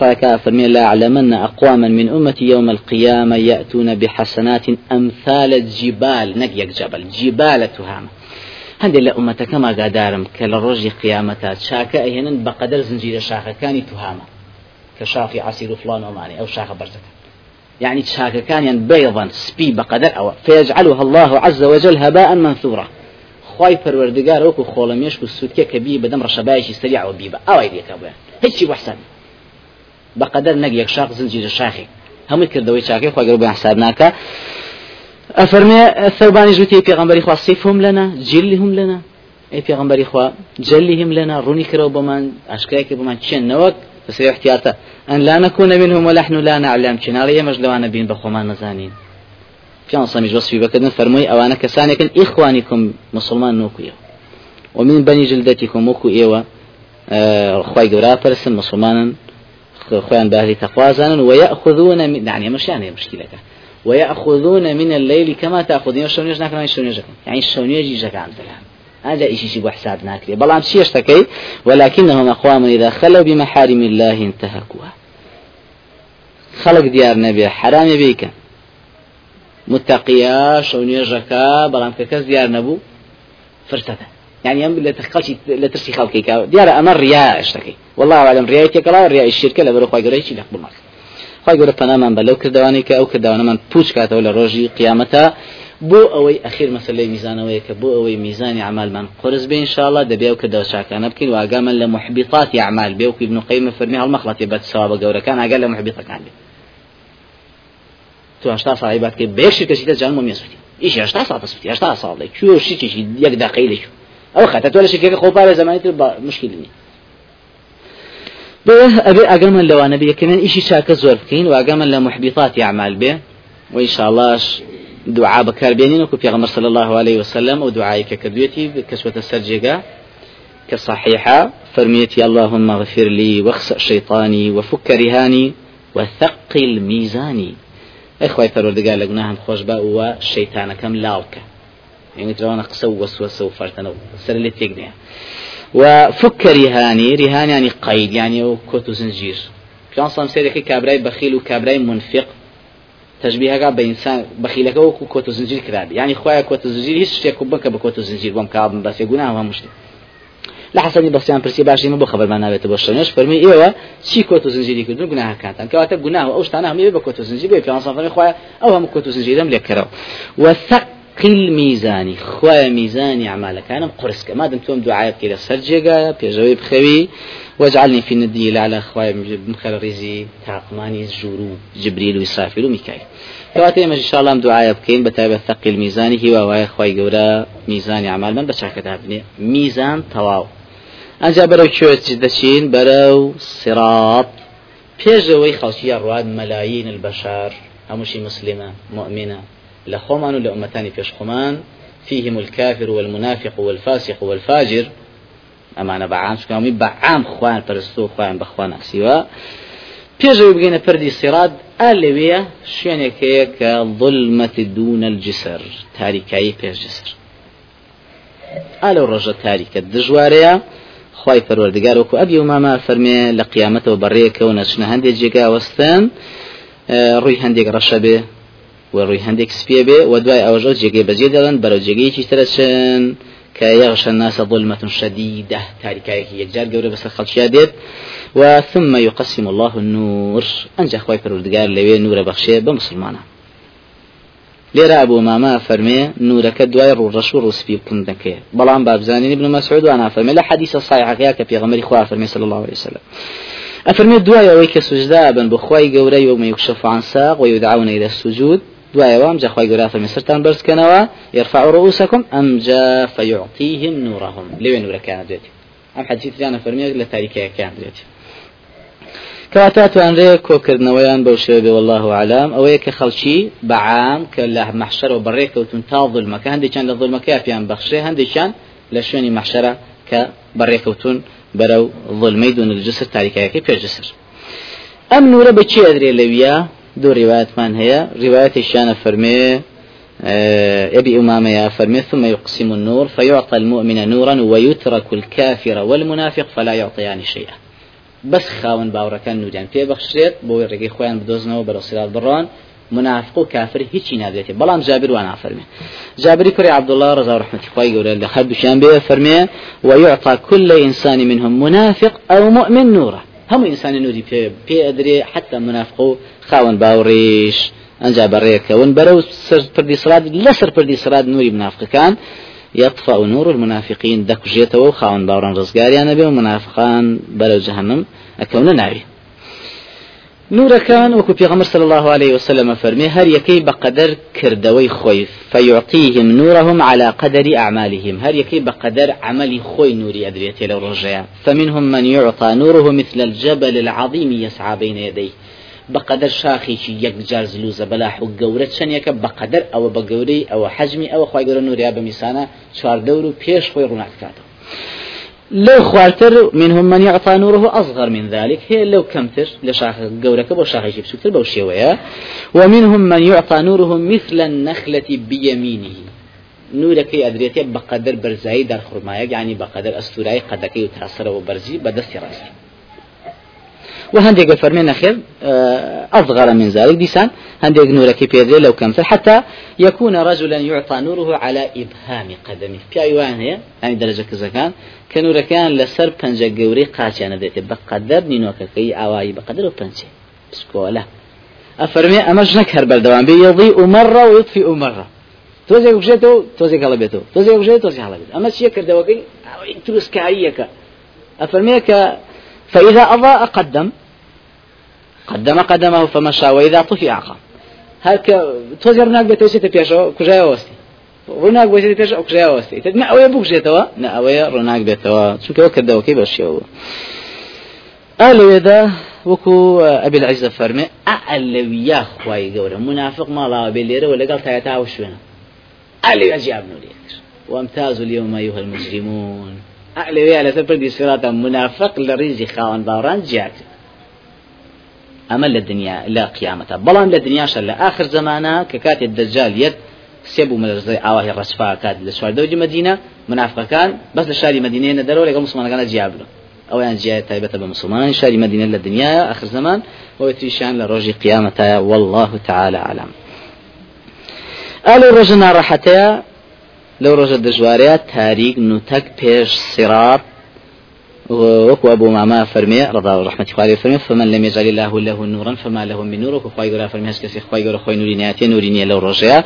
صحيح فرمي لا أعلمن أقواما من أمتي يوم القيامة يأتون بحسنات أمثال الجبال. نقيق جبل جبال تهامة هەندێک لە ئومەتەکەما گادارم کە لە ڕۆژی قیامەتا چاکە ئەهێنن بەقەدەر زنجیرە شاخەکانی توهامە کە شاخی و فلان ئۆمانی ئەو شاخە بەرزەکە يعني شاككان بيضا سبي بقدر أو فيجعلها الله عز وجل هباء منثورا خواي پروردگار وكو خولميش كو سوتكي كبي بدم رشبايشي سريع وبيبا أو ايديك ابويا هيك بقدر نقيك شاق زنجير شاخي هم كردوي شاكي خواي قربوا حسابناك أفرمي الثوباني جوتي پیغمبري خوا صفهم لنا جلهم لنا اي پیغمبري خوا جلهم لنا روني كرو بمان اشكاك بمان چن نوك بس احتياطا أن لا نكون منهم ونحن لا نعلم. شنالي مجلوان بين بخومان نزانين پیان سامی وصفی بکردن فرموی اوانا کسانی کن اخوانکم مسلمان نوکویو ومن بني جلدتكم وكو ايوا خواي قورا فرسن مسلمانا خوان باهلي تقوازانا ويأخذون من يعني مش يعني مشكلة. ويأخذون من الليل كما تأخذون. الشونيج ناكنا الشونيج يعني الشونيج يجاك عن ذلك هذا إيش شيء بحساب ناكري بلام شيء اشتكي ولكنهم أقوام إذا خلوا بمحارم الله انتهكوها. خلق ديار نبي حرام بيك. متقيا شوني جكا بلام ككز ديار نبو. فرسته يعني يم لا تخلشي لا ترسي خلقك ديار أنا الرياء أشتكي. والله أعلم رياء لا رياء الشركة لا بروح قايل شيء لقبل مالك قايل فناما بلو كردواني كأو كردوانا من بوش كاتو لروجي قيامتها بۆ ئەوەی ئەخیر مەسلەی میزانەوەی کە بۆ ئەوەی میزانی عمالمان قرس بێ انشاءله دەبێ و کە دەوچاکانە بکەین واگامن لە محبیطاتی عمال بێ و ابن قیم فەرمی هەڵمەخڵەتی بەد سەوابە گەورەکان ئاگەر لە محبیطەکان بێ تو هشتا ساڵی بات کە بێشی کەسیتە جان مۆ مێسوتی ئیش هشتا ساڵ سوتی هشتا ساڵی کوێ شیچێکی یەک دقەی لێک ئەو خەتە تۆ لە شکێکە خۆپارە زمانی تر مشکل نیە أبي أجمل لو أنا بيكمن إيشي شاك زور بكين وأجمل لمحبطات أعمال به وإن شاء الله دعاء بكار بينين وكو في صلى الله عليه وسلم ودعائي ككدويتي كسوة السرجيقة كصحيحة فرميتي اللهم اغفر لي واخسأ شيطاني وفك رهاني وثقل ميزاني. إخوة فروردقال لقناهم خوش باء والشيطان كم لاوكا يعني ترون قسو وسوسة وفرتنا سر اللي تيقنيها وفك رهاني رهاني يعني قيد يعني كوتو زنجير. كان صام سيرك كابراي بخيل وكابراي منفق. تشبيهك بإنسان بخيلك وكو كوتو زنجير كرابي يعني خوايا كوتو زنجير هيش شتيك بك بكوتو زنجير بوم كاب بس يقولنا هو مشتي لحسن بسيان برسي باشي ما بخبر ما نابت بوشنش فرمي ايوا شي كوتو زنجيري كدو گناه كانت كواتا گناه أو شتانا هم يبقى كوتو زنجير بي في فرمي خوايا أو هم كوتو زنجير هم لكرو وثقل ميزاني خوايا ميزاني اعمالك أنا قرسك ما دمتم دعاء كده سرجيغا بيجوي بخوي واجعلني في الندي على أخوي من خير رزي تعقماني جورو جبريل وإسرافيل وميكائيل كواتي ما إن شاء الله دعاء بكين بتابع ثقل ميزاني هو ويا أخوي جورا ميزان أعمال من بشاكة هابني ميزان تواو أنجا برو كوت جدشين برو صراط بيجوي خلشية رواد ملايين البشر همشي مسلمة مؤمنة لخومان ولأمتان فيش خمان فيهم الكافر والمنافق والفاسق والفاجر. ئەمانە بەعام شکامی بەعام خوان پەرستو خوان بەخواان ئەسیوە پێشەوەی بگەینە پەردی سیراد ئا لەوەیە شوێنێکەیە کە ظلمەتی دوونە الجسر تاریکایی پێشجسر ئا لەو ڕۆژە تاریکە دژوارەیە خی پەروەردگار وەکو ئەبی و ماما فەرمێ لە قیامەتەوە نەچنە هەندێک جێگا وەستن ڕووی و ڕووی هەندێک سپێ بێ و دوای ئەوژە جێگەی بەجێ دەڵن بەرەو جێگەیەکی ترەچن كيغشى الناس ظلمة شديدة تاركايك يجار قوري بس الخلشية وثم يقسم الله النور أنجا خواي پروردگار لوي نور بخشي بمسلمانا لێرە ئەبوو ماما فەرمێ نورەکە دوای ڕوڕەش و ڕوسپی بکن دەکەێت بەڵام بابزانانی بن مەسعود وأنا فەرمێ لە حەدیسە سایحەکەیا کە پێغەمەری خوا فەرمێ صلی الله عليه وسلم. أفرمي دوای ئەوەی کە سوجدا بن بخوای گەورە یوم یکشف عن ساق ويدعون إلى السجود دوایەوە ئەمجا خی گەورە فەرمی سەرتان بەرزکەنەوە. يرفع رؤوسكم أمجا فيعطيهم نورهم. لوێ نورەکانە دێتی ئەم حەجیتیانە فەرمیێک لە تاریکەکان دێتی کەواتە توانرێ کۆکردنەوەیان بەو شێوە بێ والله عالم ئەوەیە کە خەڵکی بەعام کە لە مەحشەرەوە بەڕێکەوتون تا ظلمەکە. هەندێکیان لە ظلمەکە پیان بەخشێ هەندێکیان لە شوێنی مەحشەرە کە بەڕێکەوتون بەرەو ظلمەی دون الجسر تاریکایەکەی پێجسر ئەم نورە بەچی ئەدرێ لەویە؟ دو روايات من هي رواية الشان فرمي أبي أمامة يا فرمي ثم يقسم النور فيعطى المؤمن نورا ويترك الكافر والمنافق فلا يعطيان شيئا. بەس خاون باوڕەکان نوریان پێ بەخشرێت بۆی ڕێگەی خۆیان بدۆزنەوە بەرەو سرات بڕۆن منافق و کافر هیچی نادرێت بەڵام جابر وان نافەرمێ جابری کوڕی عبدالله رضا رحمەتی خوای گەورە لە هەردووشیان بێ فەرمێ ويعطى كل إنسان منهم منافق أو مؤمن نورا. هم إنسان نوري بي, بي أدري حتى منافق خاون باوريش أنجا بريكون برو سر پردي صراد لا سر پردي صراد نوري منافق كان يطفأ نور المنافقين دك جيتو خاون باوران رزقاريان بي ومنافقان برو جهنم أكون ناوي نورەکان وەکو پێغەمبەر صلى الله عليه وسلم فەرمێ هەر یەکەی بەقەدەر کردەوەی خۆی فيعطيهم نورهم على قدر أعمالهم. هر يكي بقدر عمل خوي نوري أدريتي لو فمنهم من يعطى نوره مثل الجبل العظيم يسعى بين يديه. بقدر شاخي يك جار زلوزة بلاح وقورة شنيك بقدر أو بقوري أو حجمي أو قرر نوري أبا ميسانا شار دورو بيش خوي روناك كاتو. لو خوارتر منهم من يعطى نوره أصغر من ذلك هي لو كمتر لشاخ قورك بو شاخ يجيب سكتر بو شيوية ومنهم من يعطى نوره مثل النخلة بيمينه. نورك أدريتي بقدر برزاي در خرماية يعني بقدر أستوراي قدكي وتأثر وبرزي بدست رأسي. وهنديك فرمينا خير أصغر من ذلك ديسان هنديك نورك بيدري لو كمثل حتى يكون رجلا يعطى نوره على إبهام قدمه. في أيوان هي؟ يعني درجة كذا كان كنور كان لسر پنجة قوري قاچانه ديت بقدر نينوككي أواي بقدر وپنجة بسكولا أفرمي أمج نكهر بردوان. بي يضيء مرة ويطفئ مرة توزيك بجيتو توزيك على بيتو توزيك بجيتو توزيك على بيتو أما شيء كردوكي تروس كعيك أفرميك فإذا أضاء قدم قدم قدمه فمشى وإذا طفئ عقام هەرکە تۆزی ڕناک بێتەوە پێشەوە کوژای وەستی ڕووناک بۆ پێش ئەو کوژای وەستی تر ئەوەیە بگژێتەوە نە ئەوەیە ڕووناک بێتەوە چونکەەوە کردەوەکەی بەشێەوە ئالەوێدا وەکو ئەبل عیزە فەرمێ ئەلەویە خوای گەورە منافق ماڵاوە بێ لێرەوە لەگەڵ تایەتا ئەو شوێنە ئەلێ ئەجیاب نوری وامتاز اليوم أيها المجرمون. أعلى على تبردي صراطا منافق لريزي خاون باران جاكت أما للدنيا لا قيامتها بلان للدنيا شل آخر زمانا ككات الدجال يد سيبو ملرزي آواه الرسفا كات لسوار دوج مدينة منافق كان بس لشاري مدينة ندروا لقى مسلمان كان جابلو أو يعني جاء تايبة بمسلمان شاري مدينة للدنيا آخر زمان ويتريشان لروجي قيامتها والله تعالى أعلم. قالوا رجنا راحتها لو رجل دجواريات تاريخ نتك بيش صراط وكو أبو ماما فرمي رضا رحمة الله فرمي فمن لم يجعل الله له نورا فما له من نور وكو خواي فرمي هسكس خواي قرا خواي نوري نياتي نوري نيا لو رجع.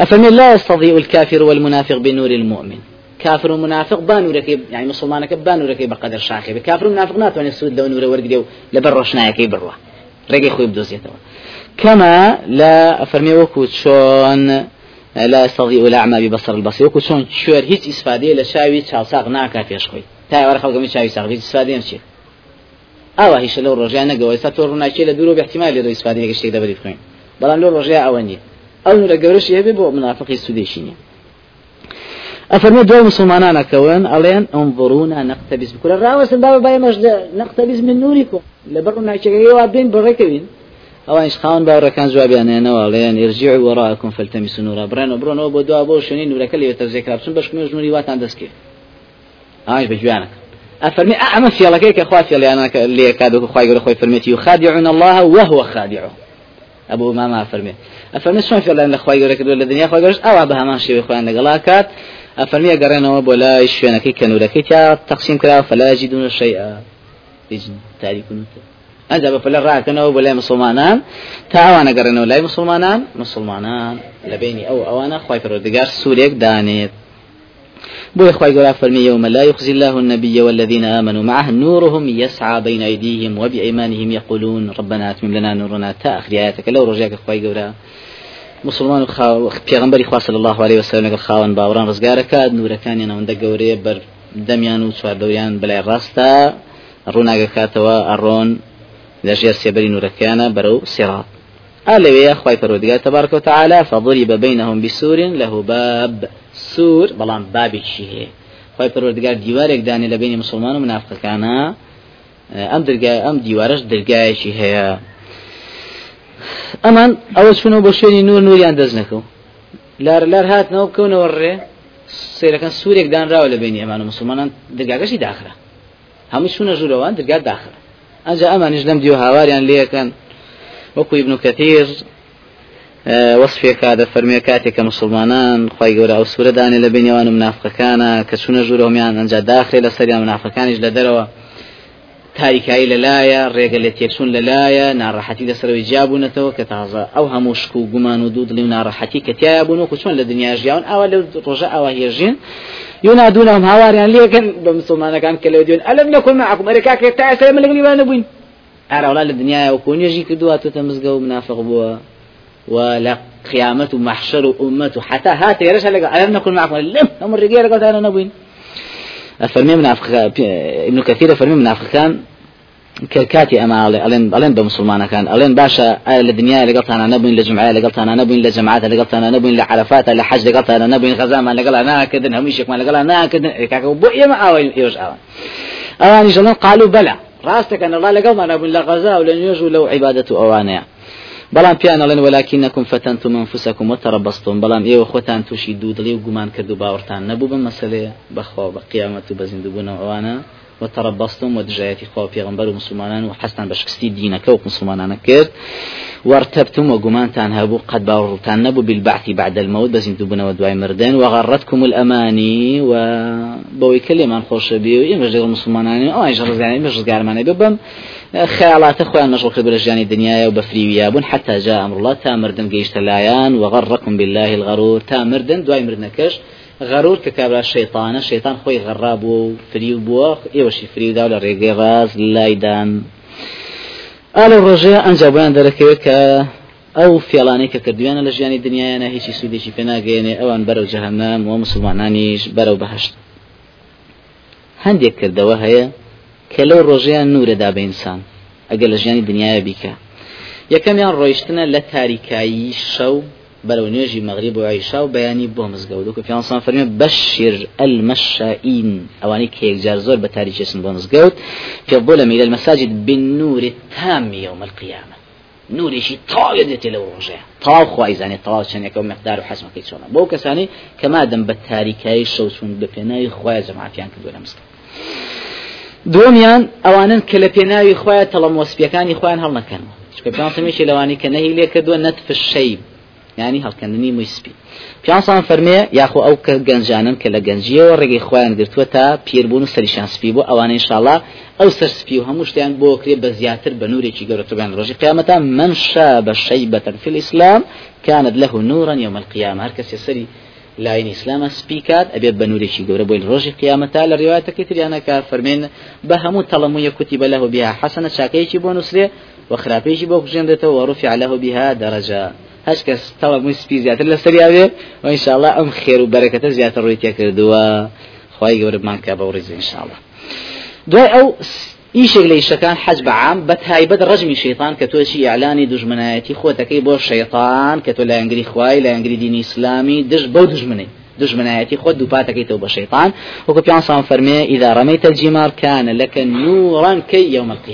أفرمي لا يستضيء الكافر والمنافق بنور المؤمن. كافر ومنافق بانورك يعني مسلمانك بانورك بقدر شاخي كافر ومنافق ناتو أن السود لو نور ورق ديو لبرشنا يكي بروا رقي خوي بدوزيته كما لا أفرمي وكو شون لا يستضيء الأعمى ببصر البصير. وكو شون شور هيت إسفادية لشاوي تشالساق ناكا فيش خوي چاوی ساغی استفادەم چێت ئاوا هیچ لەو ڕۆژیان نەگەوە. ئێستا تۆ ڕووناچێ لە دوور احتیمال لێ استفادەیەکە شتێک دەبێت بخوێن. بەڵام لەو ڕۆژەیە ئەوە نیە ئەو نورە گەورەش هەبێ بۆ منافقی سودێشی نیە أفرمي دول مسلمان كون ألين انظرونا نقتبس بكل الرأوس بابا باي مجد نقتبس من نوركم لبرنا شيء وابين بركبين أو إيش خان بارا كان جواب يعني أنا وألين ارجعوا وراءكم فالتمسوا نورا برنا برنا وبدوا أبو شنين نورا كلي يتزكى بسون بس كم نوري وات عندك كيف هاي بجوانك أفرمي أعمى في الله كيك أخوات يلي أنا اللي كادو خواي يقول خوي فرميتي يخادعون الله وهو خادعه. أبو ما ما أفرمي أفرمي شلون في الله أخوي يقول كدو الدنيا أخوي يقول أو بها ما شيء أخوي أنا قلاكات أفرمي قرنا وبلا يشوينا كي كانوا لك تقسيم كلا فلا يجدون شيئا يجد تاريخون أنت فلا راكنا وبلا مسلمانان. قرنا ولا مسلمانان. مسلمانان. لبيني أو أو أنا خوي فرودقار سوريك دانيت. بو إخوة يقول فرمي يوم لا يخزي الله النبي والذين آمنوا معه. نورهم يسعى بين أيديهم وبأيمانهم يقولون ربنا أتمم لنا نورنا. تا آخر آياتك لو رجعك إخوة يقول مسلمان پیغمبری خوا صلی الله علیه وسلم لەگەڵ خاوەن باوەڕان ڕزگارەکە نورەکانیان ئەوەندە گەورەیە بەر دەمیان و چواردەوریان بەلای ڕاستە ڕووناگەکاتەوە ئەڕۆن لەژێر سێبەری نورەکانە بەرەو سێڕات ئالەوەیە خی پەرۆدگار تبارك وتعالى فضرب بينهم بسور له باب. سوور بەڵام بابێکی هەیە خی پەروەردگار دیوارێک دانی لە بینی مسلمان و منافقەکانە ئەم دەرگای ئەم دیوارش دەرگایەکی هەیە ئەمان ئەوە چونەوە بۆ شوێنی نور نوریان دەست نەکەو لار لار هاتنەوە بکەونەوە ڕێ سیرەکان سوورێک دانراوە لە بینی ئەمان و مسلمانان دەرگاگەشی داخرا هەموو چونە ژوورەوەن دەرگا داخرا ئەنجا ئەمانیش لەم دیو هاواریان لێ ئەکەن وەکو ابن كثير آه، وصفێک کادە فەرمیە کاتێککە مسلمانان خی گەورە ئەو سوورەدانێ لە بینێوان و منافقەکانە کە چونە ژوورەمیان ئەنج داخێ لە سەریان منافقەکانیش لە دەرەوە تاریکایی لەلایە ڕێگە لە تێکسون لەلایە ناڕەحەتی لەسەرەوەی جیابوونەتەوە کە تازە ئەو هەموو شک و گومان و دوو دڵی و ناڕەحەتی کە تایە بوون و چۆن لە دنیا ژیاون ئەوە لە ڕۆژە ينادونهم هاواريان ليكن بمسلمان كان؟ كلا يدون ألم نكن معكم؟ أريكا كي تعسى من اللي ما نبوين. أرى ولا الدنيا وكون يجي كدوا تتمزقوا منافق بوا ولا قيامة محشر أمة. حتى هات يرش ألم نكن معكم؟ لم. هم الرجال قالت أنا نبوين. فرمي منافق ابن كثير فرمي منافق كان كاتي أما ألين ألين بمسلمان كان. ألين باشا الدنيا اللي قلتها أنا نبين لجمعة اللي قلتها أنا نبين لجماعات اللي قلتها أنا نبين لعرفات لحج اللي قلتها أنا نبين غزامة اللي قلتها أنا كذا هميشك ما اللي قلتها أنا كذا كاكو بؤي ما أوي يوش أوان أواني جلن قالوا بلى. راستك أن الله لقوم أنا بين لغزاء ولن يوجوا لو عبادة أوانيا بەڵام پیان ئەڵێن وەلاکینەکم فەتەنتم منفوسەکم وتەڕەبەستم بەڵام ئێوە خۆتان تووشی دوو دڵی و گومان کرد و باوەڕتان نەبوو بە مەسلەیە بەخوا بە قیامەت و بە زیندوبوونەوە ئەوانە وتربصتم ودجايتي خوا پیغمبر مسلمانان وحسن بشكستي دينك ومسلمانان كرد وارتبتم وقمانتان هابو قد باورتان نبو بالبعث بعد الموت. بس انتو بنا ودواي مردين وغرتكم الاماني وبوي كلمان خوش بي ويمجد المسلمانان أو إيش يعني مش قارمان ببم خيالات اخوان نشغل خبر الجاني الدنيا وبفريويابون حتى جاء أمر الله تامردن قيشت لايان وغركم بالله الغرور. تامردن دواي مردنكش غرور کە کابرا شەیطانە شەیطان خۆی غەڕا بووە و فری بووە. ئێوەشی فریدا لە ڕێگەی ڕاز لایدان. ئالە ڕۆژەیە ئەنج بۆیان دەرەکەوێت کە ئەو فێڵانەی کە کردویانە لە ژیانی دنیاەنە هیچی سوودێکی پێناگەێنێ ئەوان بەرەو جەهنم و مسلمانانیش بەرەو بەهشت. هەندێک کردەوە هەیە کە لەو ڕۆژەیان نورەدا بە ئینسان ئەگەر لە ژیانی دنیاە بیکە. یەکەمیان ڕۆیشتنە لە تاریکایی شەو بلو نيجي مغرب وعيشا وبياني بو مزقود وكو في عنصان بشر المشائين أواني كيك جار زور بتاريخ اسم بو مزقود في إلى المساجد بالنور التام يوم القيامة. نوري شي طايدت لو رجع طاو طاو شان يكون مقدار وحسم كي تشونا بو كساني كما دم بالتاريكاي شوسون بفناي جماعتيان كدونا مسكود دومیان ئەوانن کە لە پێناوی خۆیان تەڵم وەسپیەکانی خۆیان هەڵ نەکەنەوە چکە پێشی لەوانی کە نەهی لێ کردووە نەتف الشەیب ینی هەڵکەندنی مویسپی پیانسان فەرمێ یاخۆ ئەو کە گەنجانن کە لە گەنجیەوە ڕێگەی خۆیان گرتووە تا پیربوون و سەریشان سپی بۆ ئەوانە انشاءله ئەو سەر سپی و هەموو شتیان بۆ کرێ بە زیاتر بە نورێکی گەورەتوبیان ڕۆژی قیامەتا من شاب شيبة في الإسلام كانت له نورا يوم القيامة هر کەسێ سەری لاين إسلام سبيكات أبي بنوري شي قبل بويل روجي قيامتا لرواية كتير أنا كافرمين بهمو تلمو كتب له بها حسنة شاكيشي بونسري وخرابيشي بوكجندته ورفع له بها درجة هەش کەس تەڵە مووی سپی زیاتر لە سەریاوێ و ئینشاءڵە ئەم خێر و بەرەکەتە زیاتر ڕووی تێ کردووە. خی گەورەمان کە بە ڕێز ئینشاءڵە دوای ئەو ئیشێک لە ئیشەکان حەج بەعام بە تایبەت ڕژمی شەیطان کە تۆچی ئەعلانی دژمنایەتی خۆتەکەی بۆ شەیطان کە تۆ لە ئەنگری خوای لە ئەنگری دینی ئیسلامی دژ بەو دژمنەی. دژمنایەتی خۆت دووپاتەکەیتەوە بە شەیطان. وەکو پیان سان فەرمێ ڕەمەیتە الجیمار كان لك نورا كي يوم القيامة.